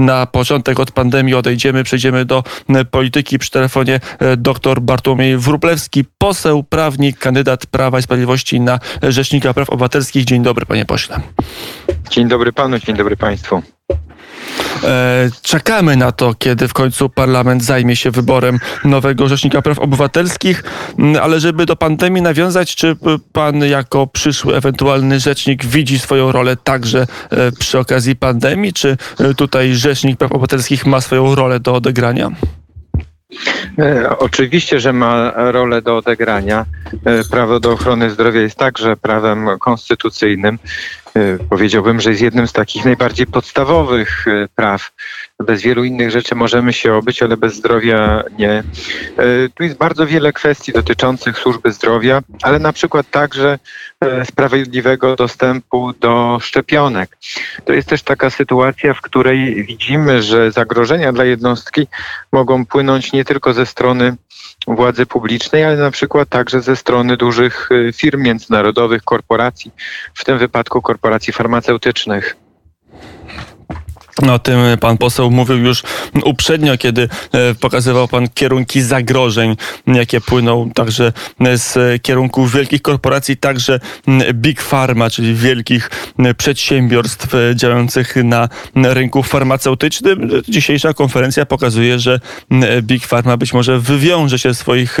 na początek od pandemii odejdziemy, przejdziemy do polityki. Przy telefonie dr Bartłomiej Wrublewski, poseł, prawnik, kandydat Prawa i Sprawiedliwości na Rzecznika Praw Obywatelskich. Dzień dobry, panie pośle. Dzień dobry panu, dzień dobry państwu. E, czekamy na to, kiedy w końcu parlament zajmie się wyborem nowego Rzecznika Praw Obywatelskich, mm, ale żeby do pandemii nawiązać, czy pan jako przyszły ewentualny rzecznik widzi swoją rolę także e, przy okazji pandemii, czy e, tutaj Rzecznik Praw Obywatelskich ma swoją rolę do odegrania? Oczywiście, że ma rolę do odegrania. Prawo do ochrony zdrowia jest także prawem konstytucyjnym. E, powiedziałbym, że jest jednym z takich najbardziej podstawowych e, praw. Bez wielu innych rzeczy możemy się obyć, ale bez zdrowia nie. E, tu jest bardzo wiele kwestii dotyczących służby zdrowia, ale na przykład także sprawiedliwego dostępu do szczepionek. To jest też taka sytuacja, w której widzimy, że zagrożenia dla jednostki mogą płynąć nie tylko ze strony władzy publicznej, ale na przykład także ze strony dużych firm międzynarodowych, korporacji, w tym wypadku korporacji farmaceutycznych. O tym pan poseł mówił już uprzednio, kiedy e, pokazywał pan kierunki zagrożeń, jakie płyną także z kierunku wielkich korporacji, także Big Pharma, czyli wielkich przedsiębiorstw działających na rynku farmaceutycznym. Dzisiejsza konferencja pokazuje, że Big Pharma być może wywiąże się swoich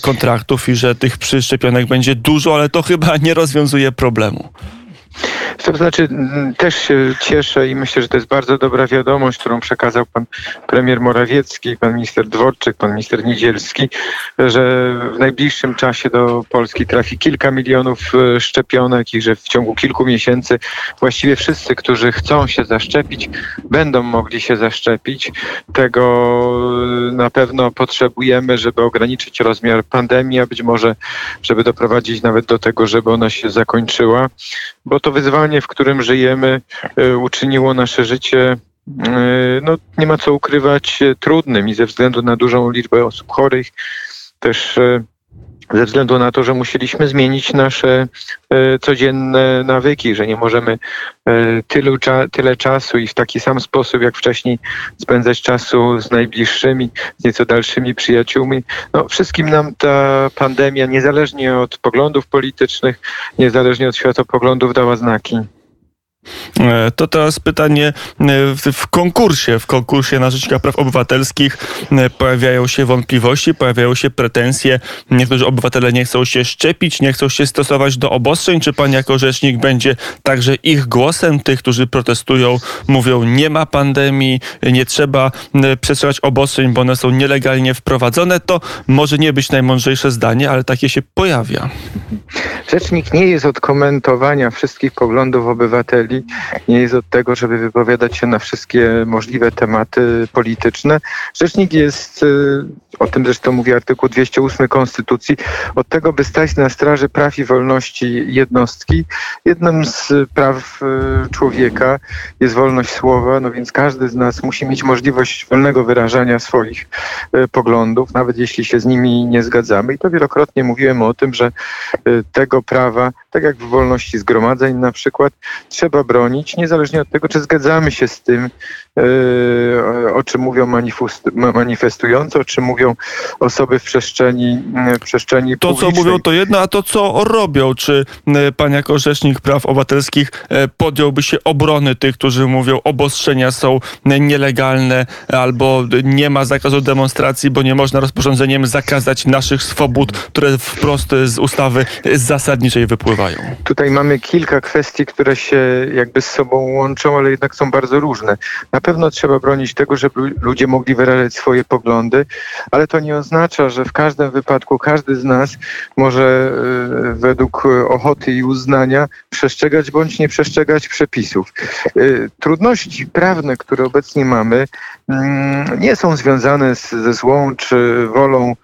kontraktów i że tych przyszczepionek będzie dużo, ale to chyba nie rozwiązuje problemu. To znaczy, też się cieszę i myślę, że to jest bardzo dobra wiadomość, którą przekazał pan premier Morawiecki, pan minister Dworczyk, pan minister Niedzielski, że w najbliższym czasie do Polski trafi kilka milionów e, szczepionek i że w ciągu kilku miesięcy właściwie wszyscy, którzy chcą się zaszczepić, będą mogli się zaszczepić. Tego e, na pewno potrzebujemy, żeby ograniczyć rozmiar pandemii, a być może, żeby doprowadzić nawet do tego, żeby ona się zakończyła, bo to wyzwanie w którym żyjemy, e, uczyniło nasze życie e, no, nie ma co ukrywać, e, trudnym i ze względu na dużą liczbę osób chorych, też ze względu na to, że musieliśmy zmienić nasze codzienne nawyki, że nie możemy tylu, tyle czasu i w taki sam sposób jak wcześniej spędzać czasu z najbliższymi, z nieco dalszymi przyjaciółmi. No, wszystkim nam ta pandemia, niezależnie od poglądów politycznych, niezależnie od światopoglądów, dała znaki. E, to teraz pytanie e, w konkursie, w konkursie na Rzecznika Praw Obywatelskich e, pojawiają się wątpliwości, pojawiają się pretensje. Niektórzy obywatele nie chcą się szczepić, nie chcą się stosować do obostrzeń. Czy pan jako rzecznik będzie także ich głosem, tych, którzy protestują, mówią nie ma pandemii, nie trzeba przestrzegać obostrzeń, bo one są nielegalnie wprowadzone? To może nie być najmądrzejsze zdanie, ale takie się pojawia. Rzecznik nie jest od komentowania wszystkich poglądów obywateli, nie jest od tego, żeby wypowiadać się na wszystkie możliwe tematy polityczne. Rzecznik jest, y, o tym zresztą mówi artykuł 208 Konstytucji, od tego, by stać na straży praw i wolności jednostki. Jednym z praw y, człowieka jest wolność słowa, no więc każdy z nas musi mieć możliwość wolnego wyrażania swoich y, poglądów, nawet jeśli się z nimi nie zgadzamy. I to wielokrotnie mówiłem o tym, że tego prawa, tak jak w wolności zgromadzeń na przykład, trzeba bronić, niezależnie od tego, czy zgadzamy się z tym, e, o czym mówią manifestujący, o czym mówią osoby w przestrzeni, w przestrzeni To, publicznej. co mówią, to jedno, a to, co robią. Czy pan jako Rzecznik Praw Obywatelskich e, podjąłby się obrony tych, którzy mówią, obostrzenia są nielegalne, albo nie ma zakazu demonstracji, bo nie można rozporządzeniem zakazać naszych swobód, które wprost z ustawy zasadniczej wypływają? Tutaj mamy kilka kwestii, które się jakby z sobą łączą, ale jednak są bardzo różne. Na pewno trzeba bronić tego, żeby ludzie mogli wyrażać swoje poglądy, ale to nie oznacza, że w każdym wypadku każdy z nas może e, według ochoty i uznania przestrzegać bądź nie przestrzegać przepisów. E, trudności prawne, które obecnie mamy, mm, nie są związane ze złą czy wolą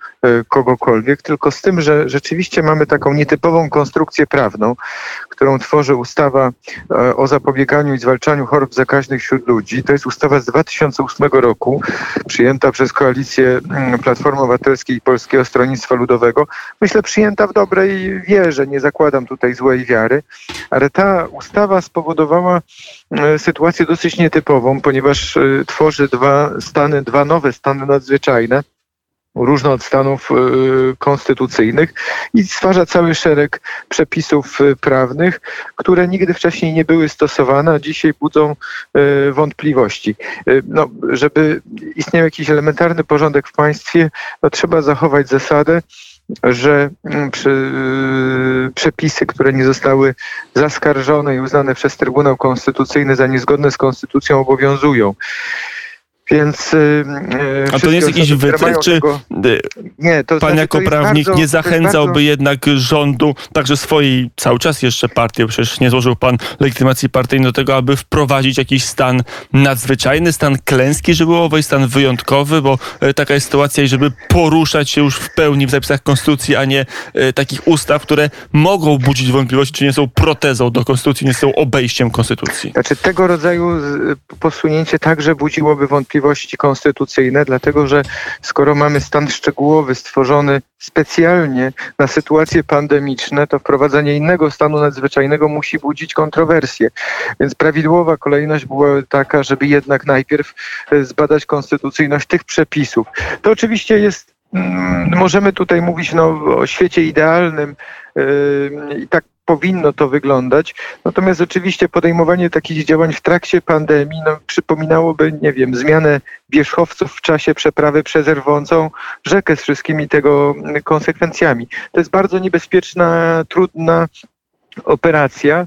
kogokolwiek, tylko z tym, że rzeczywiście mamy taką nietypową konstrukcję prawną, którą tworzy ustawa o zapobieganiu i zwalczaniu chorób zakaźnych wśród ludzi. To jest ustawa z 2008 roku, przyjęta przez koalicję mm, Platformy Obywatelskiej i Polskiego Stronnictwa Ludowego. Myślę, przyjęta w dobrej wierze, nie zakładam tutaj złej wiary, ale ta ustawa spowodowała e, sytuację dosyć nietypową, ponieważ e, tworzy dwa stany, dwa nowe stany nadzwyczajne różne od stanów e, konstytucyjnych i stwarza cały szereg przepisów prawnych, które nigdy wcześniej nie były stosowane, a dzisiaj budzą wątpliwości. No, żeby istniał jakiś elementarny porządek w państwie, no, trzeba zachować zasadę, że mm, przy, przepisy, które nie zostały zaskarżone i uznane przez Trybunał Konstytucyjny za niezgodne z konstytucją obowiązują. Więc. Y, y, A to nie jest jakiś wytrych, czy tego... nie, to pan znaczy, jako prawnik bardzo, nie zachęcałby bardzo... jednak rządu, także swojej cały czas jeszcze partii, przecież nie złożył pan legitymacji partyjnej do tego, aby wprowadzić jakiś stan nadzwyczajny, stan klęski żywiołowej, stan wyjątkowy, bo e, taka jest sytuacja i żeby poruszać się już w pełni w zapisach konstytucji, a nie e, takich ustaw, które mogą budzić wątpliwości, czy nie są protezą do konstytucji, nie są obejściem konstytucji. Znaczy tego rodzaju posunięcie także budziłoby wątpliwości wątpliwości konstytucyjne, dlatego że skoro mamy stan szczegółowy stworzony specjalnie na sytuacje pandemiczne, to wprowadzenie innego stanu nadzwyczajnego musi budzić kontrowersje. Więc prawidłowa kolejność była taka, żeby jednak najpierw e, zbadać konstytucyjność tych przepisów. To oczywiście jest mm, Możemy tutaj mówić no, o świecie idealnym yy, i tak powinno to wyglądać. Natomiast oczywiście podejmowanie takich działań w trakcie pandemii no, przypominałoby, nie wiem, zmianę wierzchowców w czasie przeprawy przez rwącą rzekę z wszystkimi tego konsekwencjami. To jest bardzo niebezpieczna, trudna operacja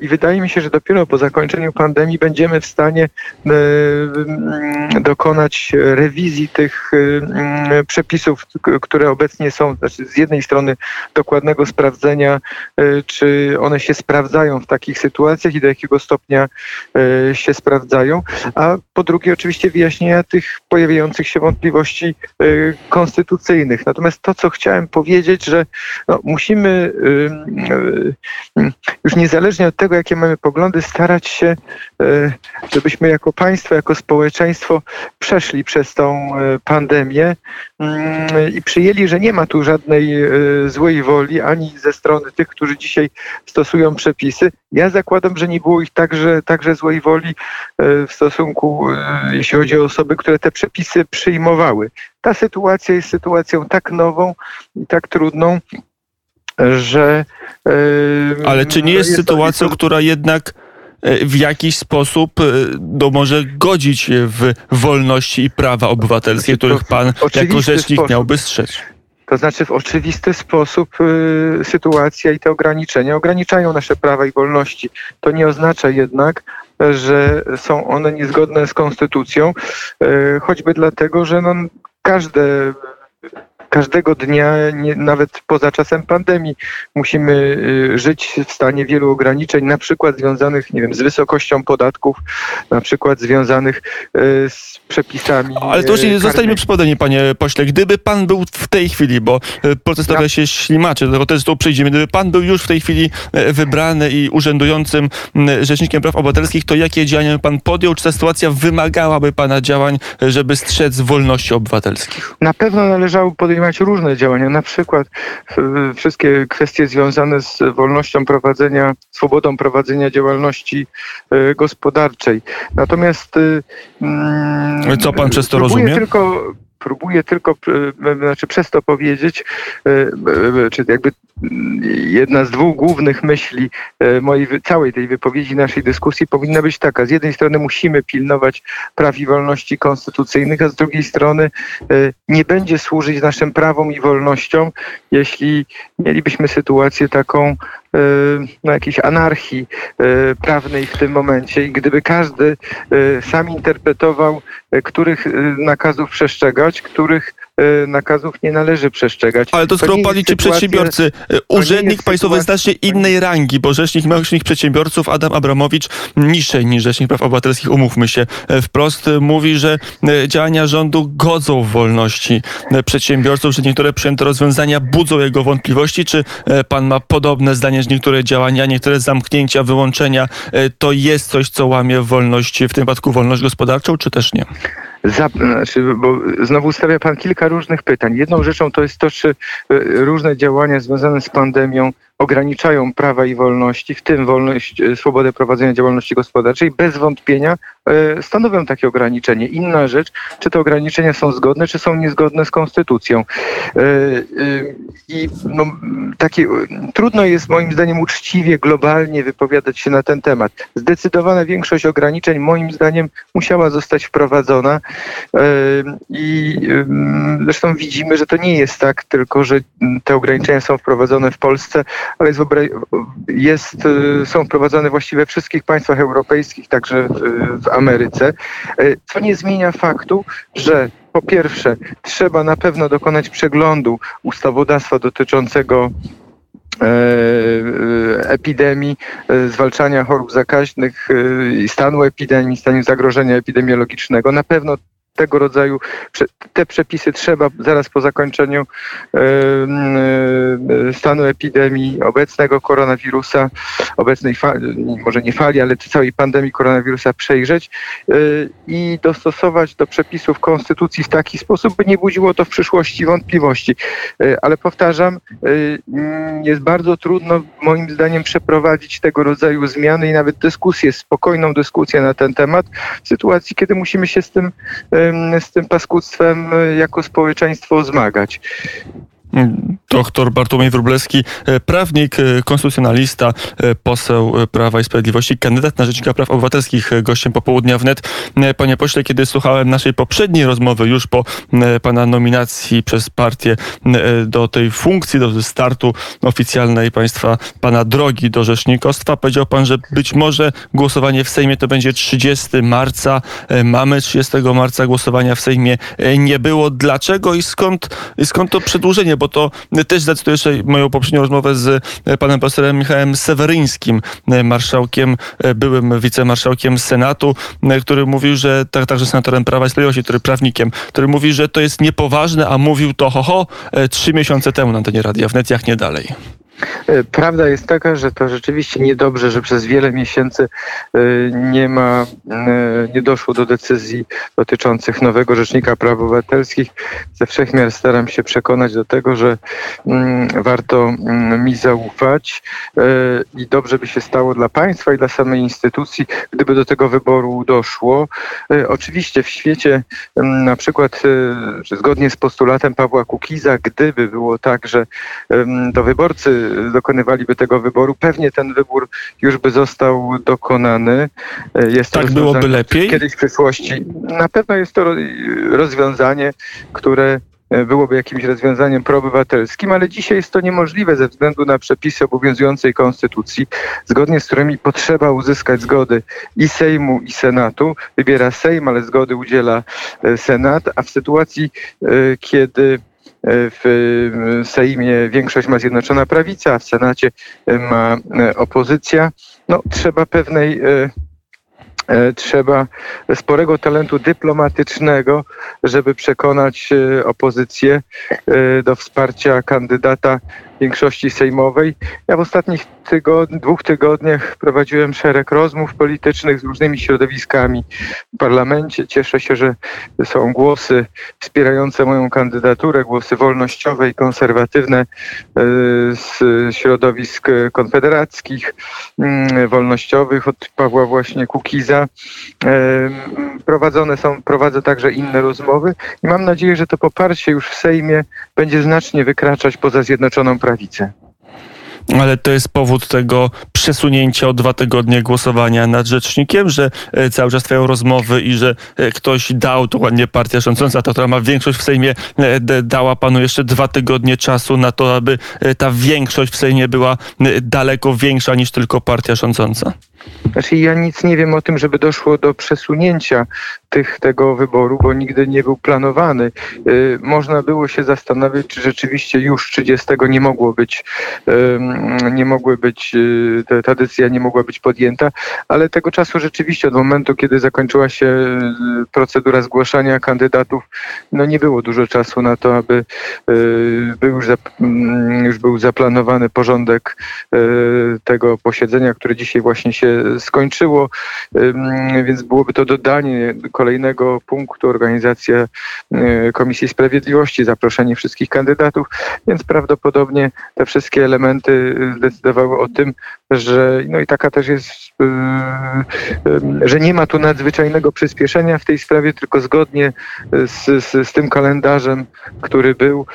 i wydaje mi się, że dopiero po zakończeniu pandemii będziemy w stanie e, mm, dokonać rewizji tych e, przepisów, które obecnie są, znaczy z jednej strony dokładnego sprawdzenia, e, czy one się sprawdzają w takich sytuacjach i do jakiego stopnia się sprawdzają, a po drugie oczywiście wyjaśnienia tych pojawiających się wątpliwości konstytucyjnych. Natomiast to, co chciałem powiedzieć, że no, musimy już niezależnie od tego, jakie mamy poglądy, starać się, e, żebyśmy jako państwo, jako społeczeństwo przeszli przez tą e, pandemię mm, i przyjęli, że nie ma tu żadnej e, złej woli ani ze strony tych, którzy dzisiaj stosują przepisy. Ja zakładam, że nie było ich także, także złej woli w stosunku, jeśli chodzi o osoby, które te przepisy przyjmowały. Ta sytuacja jest sytuacją tak nową i tak trudną, że. Ale czy nie jest, jest sytuacją, to... która jednak e, w jakiś sposób e, no, może godzić w wolności i prawa obywatelskie, znaczy, których pan jako rzecznik sposób. miałby strzec? To znaczy w oczywisty sposób y, sytuacja i te ograniczenia ograniczają nasze prawa i wolności. To nie oznacza jednak, że są one niezgodne z konstytucją, y, choćby dlatego, że no, każde każdego dnia, nie, nawet poza czasem pandemii, musimy y, żyć w stanie wielu ograniczeń, na przykład związanych, nie wiem, z wysokością podatków, na przykład związanych y, z przepisami. Ale to już nie y, zostańmy przy pandemii, panie pośle. Gdyby pan był w tej chwili, bo proces trochę się ślimaczy, do tego też tu przejdziemy, gdyby pan był już w tej chwili wybrany i urzędującym Rzecznikiem Praw Obywatelskich, to jakie działania by pan podjął? Czy ta sytuacja wymagałaby pana działań, żeby strzec wolności obywatelskich? Na pewno należało podejmować podejmować różne działania, na przykład wszystkie kwestie związane z wolnością prowadzenia, swobodą prowadzenia działalności e, gospodarczej. Natomiast mm, co pan przez to rozumie? Tylko próbuję tylko znaczy przez to powiedzieć, e, e, czy jakby jedna z dwóch głównych myśli mojej całej tej wypowiedzi, naszej dyskusji powinna być taka. Z jednej strony musimy pilnować praw i wolności konstytucyjnych, a z drugiej strony nie będzie służyć naszym prawom i wolnościom, jeśli mielibyśmy sytuację taką, no, jakiejś anarchii prawnej w tym momencie i gdyby każdy sam interpretował, których nakazów przestrzegać, których nakazów nie należy przestrzegać. Ale to skoro ci przedsiębiorcy, urzędnik państwowy znacznie innej rangi, bo rzecznik małych przedsiębiorców Adam Abramowicz niższej niż rzecznik praw obywatelskich, umówmy się wprost, mówi, że działania rządu godzą w wolności przedsiębiorców, że niektóre przyjęte rozwiązania budzą jego wątpliwości. Czy pan ma podobne zdanie, że niektóre działania, niektóre zamknięcia, wyłączenia to jest coś, co łamie wolność, w tym wypadku wolność gospodarczą, czy też nie? Za, znaczy, bo znowu stawia Pan kilka różnych pytań. Jedną rzeczą to jest to, czy e, różne działania związane z pandemią ograniczają prawa i wolności, w tym wolność, e, swobodę prowadzenia działalności gospodarczej, bez wątpienia stanowią takie ograniczenie. Inna rzecz, czy te ograniczenia są zgodne, czy są niezgodne z konstytucją. I no, takie, trudno jest moim zdaniem uczciwie, globalnie wypowiadać się na ten temat. Zdecydowana większość ograniczeń moim zdaniem musiała zostać wprowadzona i zresztą widzimy, że to nie jest tak tylko, że te ograniczenia są wprowadzone w Polsce, ale jest, jest, są wprowadzane właściwie we wszystkich państwach europejskich, także w Ameryce, y, co nie zmienia faktu, że po pierwsze, trzeba na pewno dokonać przeglądu ustawodawstwa dotyczącego e, epidemii, e, zwalczania chorób zakaźnych stanu epidemii, stanu zagrożenia epidemiologicznego. Na pewno tego rodzaju te przepisy trzeba zaraz po zakończeniu stanu epidemii obecnego koronawirusa, obecnej fali, może nie fali, ale całej pandemii koronawirusa przejrzeć e, i dostosować do przepisów konstytucji w taki sposób, by nie budziło to w przyszłości wątpliwości. E, ale powtarzam, e, jest bardzo trudno moim zdaniem przeprowadzić tego rodzaju zmiany i nawet dyskusję, spokojną dyskusję na ten temat w sytuacji, kiedy musimy się z tym z tym paskudztwem e, jako społeczeństwo zmagać. Doktor Bartłomiej Wróblewski, e, prawnik, e, konstytucjonalista, e, poseł Prawa i Sprawiedliwości, kandydat na Rzecznika Praw Obywatelskich, gościem popołudnia wnet. Panie pośle, kiedy słuchałem naszej poprzedniej rozmowy, już po pana nominacji przez partię do tej funkcji, do startu oficjalnej państwa, pana drogi do rzecznikostwa, powiedział pan, że być może głosowanie w Sejmie to będzie 30 marca. Mamy 30 marca głosowania w Sejmie nie było. Dlaczego i skąd, i skąd to przedłużenie? Bo bo to też zacytuję jeszcze moją poprzednią rozmowę z e, panem profesorem Michałem Seweryńskim, e, marszałkiem, e, byłym wicemarszałkiem Senatu, który mówił, że tak, także senatorem Prawa i Sprawiedliwości, który prawnikiem, który mówi, że to jest niepoważne, a mówił to ho, ho trzy miesiące temu na antenie radia wnet, jak nie dalej. E, prawda jest taka, że to rzeczywiście niedobrze, że przez wiele miesięcy e, nie ma, e, nie doszło do decyzji dotyczących nowego Rzecznika Praw Obywatelskich. Ze wszechmiar staram się przekonać do tego, że mm, warto mm, mi zaufać i dobrze by się stało dla państwa i dla samej instytucji, gdyby do tego wyboru doszło. Oczywiście w świecie mm, na przykład, zgodnie z postulatem Pawła Kukiza, gdyby było tak, że to wyborcy dokonywaliby tego wyboru, pewnie ten wybór już by został dokonany. Jest tak byłoby lepiej? Kiedyś w przyszłości. Na pewno jest to rozwiązanie, które byłoby jakimś rozwiązaniem proobywatelskim, ale dzisiaj jest to niemożliwe ze względu na przepisy obowiązującej konstytucji, zgodnie z którymi potrzeba uzyskać zgody i Sejmu, i Senatu. Wybiera Sejm, ale zgody udziela Senat, a w sytuacji, kiedy w Sejmie większość ma Zjednoczona Prawica, a w Senacie ma e, opozycja. No, trzeba pewnej e, e, trzeba sporego talentu dyplomatycznego, żeby przekonać opozycję do wsparcia kandydata większości sejmowej. Ja w ostatnich dwóch tygodniach prowadziłem szereg rozmów politycznych z różnymi środowiskami w parlamencie. Cieszę się, że są głosy wspierające moją kandydaturę, głosy wolnościowe i konserwatywne e, z środowisk konfederackich, mm, wolnościowych od Pawła właśnie Kukiza. E, prowadzone są, prowadzę także inne rozmowy i mam nadzieję, że to poparcie już w Sejmie będzie znacznie wykraczać poza Zjednoczoną Prawicę. Ale to jest powód tego przesunięcia o dwa tygodnie głosowania nad rzecznikiem, że e, cały czas trwają rozmowy i że e, ktoś dał, to ładnie partia rządząca, ta, która ma większość w Sejmie, e, dała panu jeszcze dwa tygodnie czasu na to, aby ta większość w Sejmie była daleko większa niż tylko partia rządząca. Znaczy ja nic nie wiem o tym, żeby doszło do przesunięcia tych, tego wyboru, bo nigdy nie był planowany. Y, można było się zastanowić, czy rzeczywiście już 30 nie mogło być, nie mogły być, y, ta decyzja nie mogła być podjęta, ale tego czasu rzeczywiście od momentu, kiedy zakończyła się y, procedura zgłaszania kandydatów, no nie było dużo czasu na to, aby był już, mm, już był zaplanowany porządek tego posiedzenia, które dzisiaj właśnie się skończyło, więc byłoby to dodanie kolejnego punktu. Organizacja e, Komisji Sprawiedliwości, zaproszenie wszystkich kandydatów, więc prawdopodobnie te wszystkie elementy zdecydowały o tym, że no i taka też jest, e, e, że nie ma tu nadzwyczajnego przyspieszenia w tej sprawie, tylko zgodnie z, z, z tym kalendarzem, który był,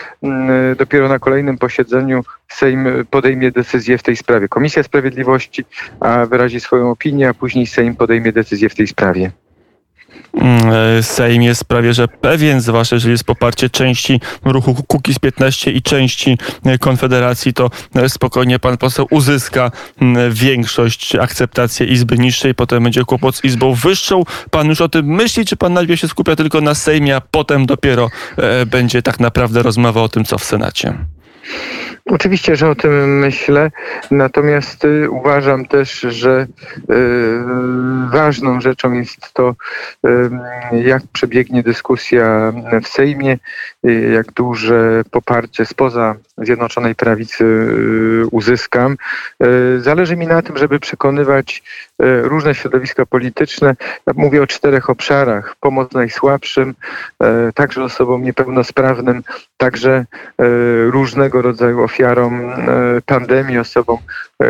dopiero na kolejnym posiedzeniu Sejm podejmie decyzję w tej sprawie. Komisja Sprawiedliwości wyrazi swoją opinię, a później Sejm podejmie decyzję w tej sprawie. Mm, e, Sejm jest prawie że pewien, zwłaszcza jeżeli jest poparcie części ruchu Kukiz 15 i części e, Konfederacji, to e, spokojnie pan poseł uzyska mm, większość akceptację Izby niższej, potem będzie kłopot z Izbą wyższą. Pan już o tym myśli, czy pan najpierw się skupia tylko na Sejmie, a potem dopiero będzie tak naprawdę rozmowa o tym, co w Senacie? Oczywiście, że o tym myślę, natomiast y, uważam też, że y, ważną rzeczą jest to, y, jak przebiegnie dyskusja w Sejmie, jak duże poparcie spoza Zjednoczonej Prawicy uzyskam. Zależy mi na tym, żeby przekonywać różne środowiska polityczne. Ja mówię o czterech obszarach. Pomoc najsłabszym, także osobom niepełnosprawnym, także różnego rodzaju ofiarom pandemii, osobom,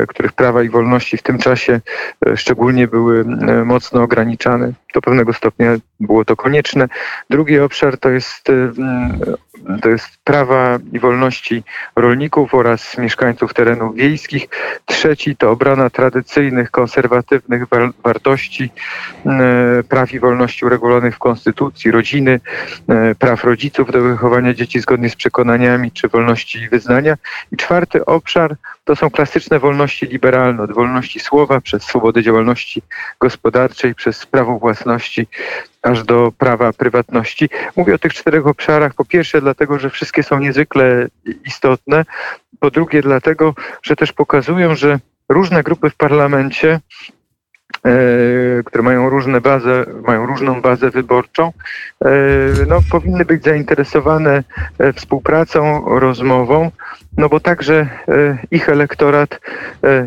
których prawa i wolności w tym czasie szczególnie były mocno ograniczane. Do pewnego stopnia było to konieczne. Drugi obszar to jest to jest prawa i wolności rolników oraz mieszkańców terenów wiejskich. Trzeci to obrona tradycyjnych, konserwatywnych wartości, praw i wolności uregulowanych w Konstytucji, rodziny, praw rodziców do wychowania dzieci zgodnie z przekonaniami czy wolności wyznania. I czwarty obszar to są klasyczne wolności liberalne, od wolności słowa przez swobodę działalności gospodarczej, przez prawo własności, aż do prawa prywatności. Mówię o tych czterech obszarach, po pierwsze dlatego, że wszystkie są niezwykle istotne, po drugie dlatego, że też pokazują, że różne grupy w parlamencie E, które mają różne bazę, mają różną bazę wyborczą, e, no, powinny być zainteresowane e, współpracą, rozmową, no bo także ich elektorat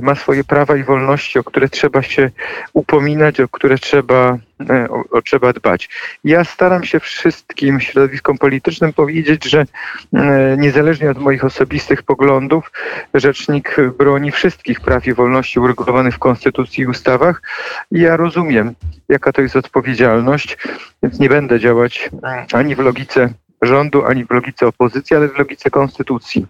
ma swoje prawa i wolności, o które trzeba się upominać, o które trzeba E, o, o, trzeba dbać. Ja staram się wszystkim środowiskom politycznym powiedzieć, że e, niezależnie od moich osobistych poglądów, rzecznik broni wszystkich praw i wolności uregulowanych w Konstytucji i ustawach. Ja rozumiem, jaka to jest odpowiedzialność, więc nie będę działać ani w logice rządu, ani w logice opozycji, ale w logice Konstytucji.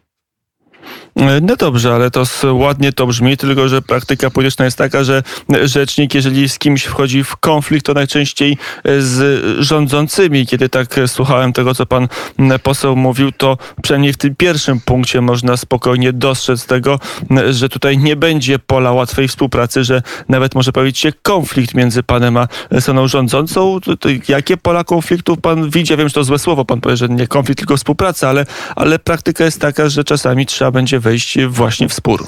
No dobrze, ale to ładnie to brzmi, tylko że praktyka polityczna jest taka, że rzecznik, jeżeli z kimś wchodzi w konflikt, to najczęściej z rządzącymi. Kiedy tak słuchałem tego, co pan poseł mówił, to przynajmniej w tym pierwszym punkcie można spokojnie dostrzec tego, że tutaj nie będzie pola łatwej współpracy, że nawet może pojawić się konflikt między panem a stroną rządzącą. Jakie pola konfliktu pan widzi? Ja wiem, że to złe słowo, pan powie, że nie konflikt, tylko współpraca, ale, ale praktyka jest taka, że czasami trzeba będzie wejść właśnie w spór.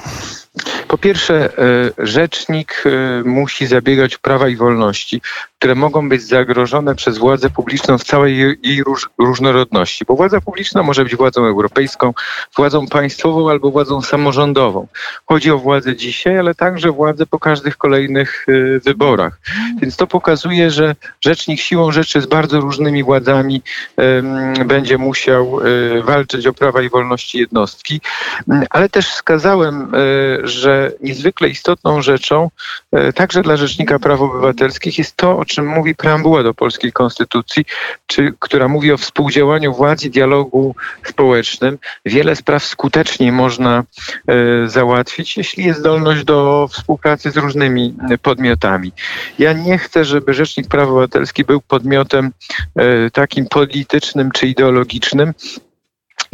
Po pierwsze, e, rzecznik e, musi zabiegać prawa i wolności, które mogą być zagrożone przez władzę publiczną w całej jej róż, różnorodności, bo władza publiczna może być władzą europejską, władzą państwową albo władzą samorządową. Chodzi o władzę dzisiaj, ale także władzę po każdych kolejnych e, wyborach. Więc to pokazuje, że rzecznik siłą rzeczy z bardzo różnymi władzami będzie musiał walczyć o prawa i wolności jednostki, ale też wskazałem, że niezwykle istotną rzeczą, e, także dla Rzecznika Praw Obywatelskich, jest to, czym mówi preambuła do polskiej konstytucji, czy, która mówi o współdziałaniu władz i dialogu społecznym. Wiele spraw skutecznie można e, załatwić, jeśli jest zdolność do współpracy z różnymi podmiotami. Ja nie chcę, żeby Rzecznik Praw Obywatelskich był podmiotem e, takim politycznym czy ideologicznym,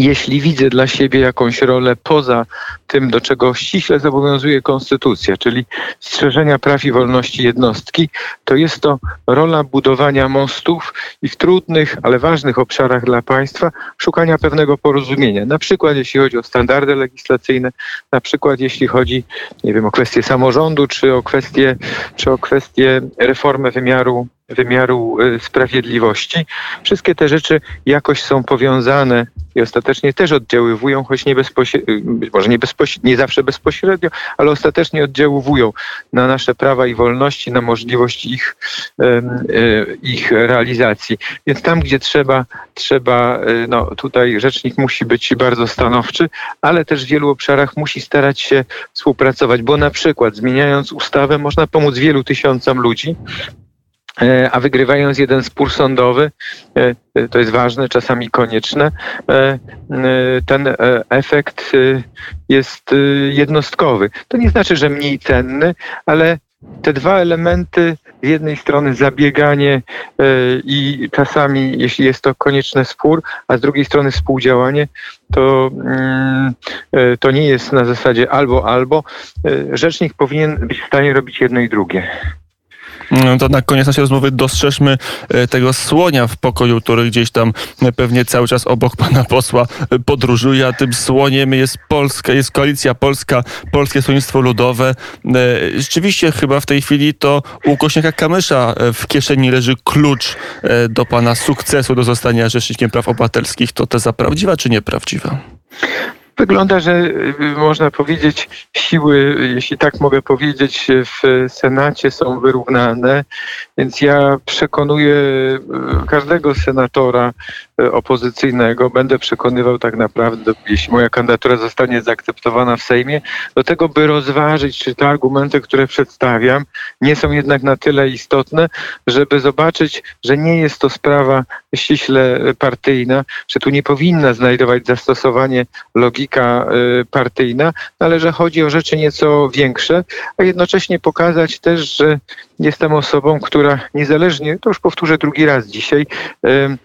jeśli widzę dla siebie jakąś rolę poza tym, do czego ściśle zobowiązuje konstytucja, czyli strzeżenia praw i wolności jednostki, to jest to rola budowania mostów i w trudnych, ale ważnych obszarach dla państwa szukania pewnego porozumienia. Na przykład jeśli chodzi o standardy legislacyjne, na przykład jeśli chodzi, nie wiem, o kwestie samorządu, czy o kwestie, czy o kwestie reformy wymiaru wymiaru y, sprawiedliwości. Wszystkie te rzeczy jakoś są powiązane i ostatecznie też oddziaływują, choć nie bezpośrednio, być może nie, bezpośrednio, nie zawsze bezpośrednio, ale ostatecznie oddziaływują na nasze prawa i wolności, na możliwość ich, y, ich realizacji. Więc tam, gdzie trzeba, trzeba, y, no tutaj rzecznik musi być bardzo stanowczy, ale też w wielu obszarach musi starać się współpracować, bo na przykład zmieniając ustawę można pomóc wielu tysiącom ludzi, a wygrywając jeden spór sądowy, e, e, to jest ważne, czasami konieczne, ten efekt jest jednostkowy. To nie znaczy, że mniej cenny, ale te dwa elementy, z jednej strony zabieganie i czasami, jeśli jest to konieczny spór, a z drugiej strony współdziałanie, to, mm, to nie jest na zasadzie albo, albo. Rzecznik powinien być w stanie robić jedno i drugie. No to na koniec naszej rozmowy dostrzeżmy e, tego słonia w pokoju, który gdzieś tam e, pewnie cały czas obok pana posła e, podróżuje, a tym słoniem jest Polska, jest Koalicja Polska, Polskie Stronnictwo Ludowe. Rzeczywiście chyba w tej chwili to u Kośniaka Kamysza w kieszeni leży klucz do pana sukcesu, do zostania Rzecznikiem Praw Obywatelskich. To teza prawdziwa czy nieprawdziwa? Wygląda, że y, można powiedzieć, siły, jeśli tak mogę powiedzieć, w Senacie są wyrównane, więc ja przekonuję y, każdego senatora opozycyjnego, będę przekonywał tak naprawdę, jeśli moja kandydatura zostanie zaakceptowana w Sejmie, do tego, by rozważyć, czy te argumenty, które przedstawiam, nie są jednak na tyle istotne, żeby zobaczyć, że nie jest to sprawa ściśle partyjna, że tu nie powinna znajdować zastosowanie logika y, partyjna, no ale że chodzi o rzeczy nieco większe, a jednocześnie pokazać też, że jestem osobą, która niezależnie, to już powtórzę drugi raz dzisiaj, y,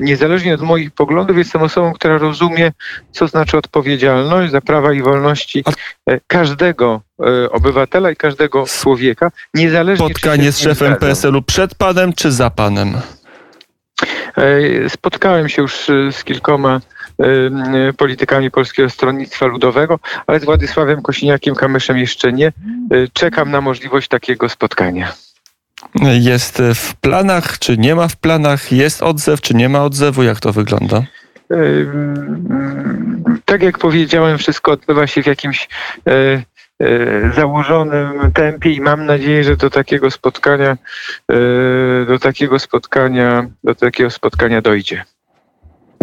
niezależnie od moich poglądów, jestem osobą, która rozumie, co znaczy odpowiedzialność za prawa i wolności każdego obywatela i każdego człowieka, niezależnie Spotkanie z szefem PSL-u przed panem czy za panem? Spotkałem się już z kilkoma politykami Polskiego Stronnictwa Ludowego, ale z Władysławem Kosiniakiem Kamyszem jeszcze nie. Czekam na możliwość takiego spotkania. Jest w planach, czy nie ma w planach? Jest odzew, czy nie ma odzewu? Jak to wygląda? Tak jak powiedziałem, wszystko odbywa się w jakimś założonym tempie i mam nadzieję, że do takiego spotkania do takiego spotkania do takiego spotkania dojdzie.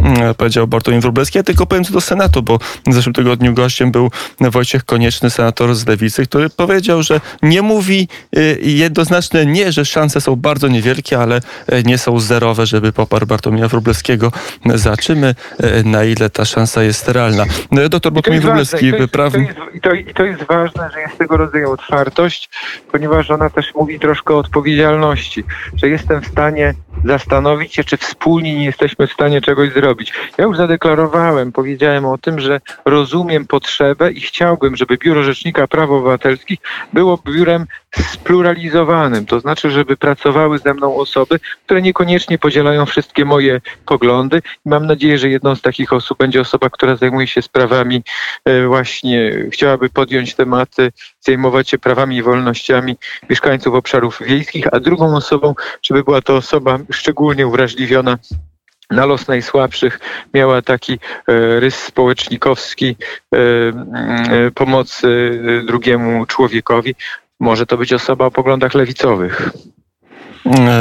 Mm, powiedział Bartłomiej Wróblewski. Ja tylko powiem co do Senatu, bo w zeszłym tygodniu gościem był Wojciech Konieczny, senator z Lewicy, który powiedział, że nie mówi y, jednoznaczne nie, że szanse są bardzo niewielkie, ale y, nie są zerowe, żeby poparł Bartłomieja Wróblewskiego. Zobaczymy, y, na ile ta szansa jest realna. Doktor Bartłomiej Wróblewski, wyprawny. To, to, to jest ważne, że jest tego rodzaju otwartość, ponieważ ona też mówi troszkę o odpowiedzialności, że jestem w stanie zastanowić się, czy wspólnie nie jesteśmy w stanie czegoś zrobić. Ja już zadeklarowałem, powiedziałem o tym, że rozumiem potrzebę i chciałbym, żeby Biuro Rzecznika Praw Obywatelskich było biurem spluralizowanym, to znaczy, żeby pracowały ze mną osoby, które niekoniecznie podzielają wszystkie moje poglądy. I mam nadzieję, że jedną z takich osób będzie osoba, która zajmuje się sprawami e, właśnie, chciałaby podjąć tematy, zajmować się prawami i wolnościami mieszkańców obszarów wiejskich, a drugą osobą, żeby była to osoba szczególnie uwrażliwiona na los najsłabszych miała taki e, rys społecznikowski e, pomocy drugiemu człowiekowi. Może to być osoba o poglądach lewicowych.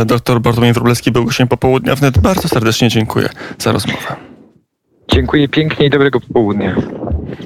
Doktor Bartłomiej Wróblewski był gościem popołudnia wnet. Bardzo serdecznie dziękuję za rozmowę. Dziękuję pięknie i dobrego popołudnia.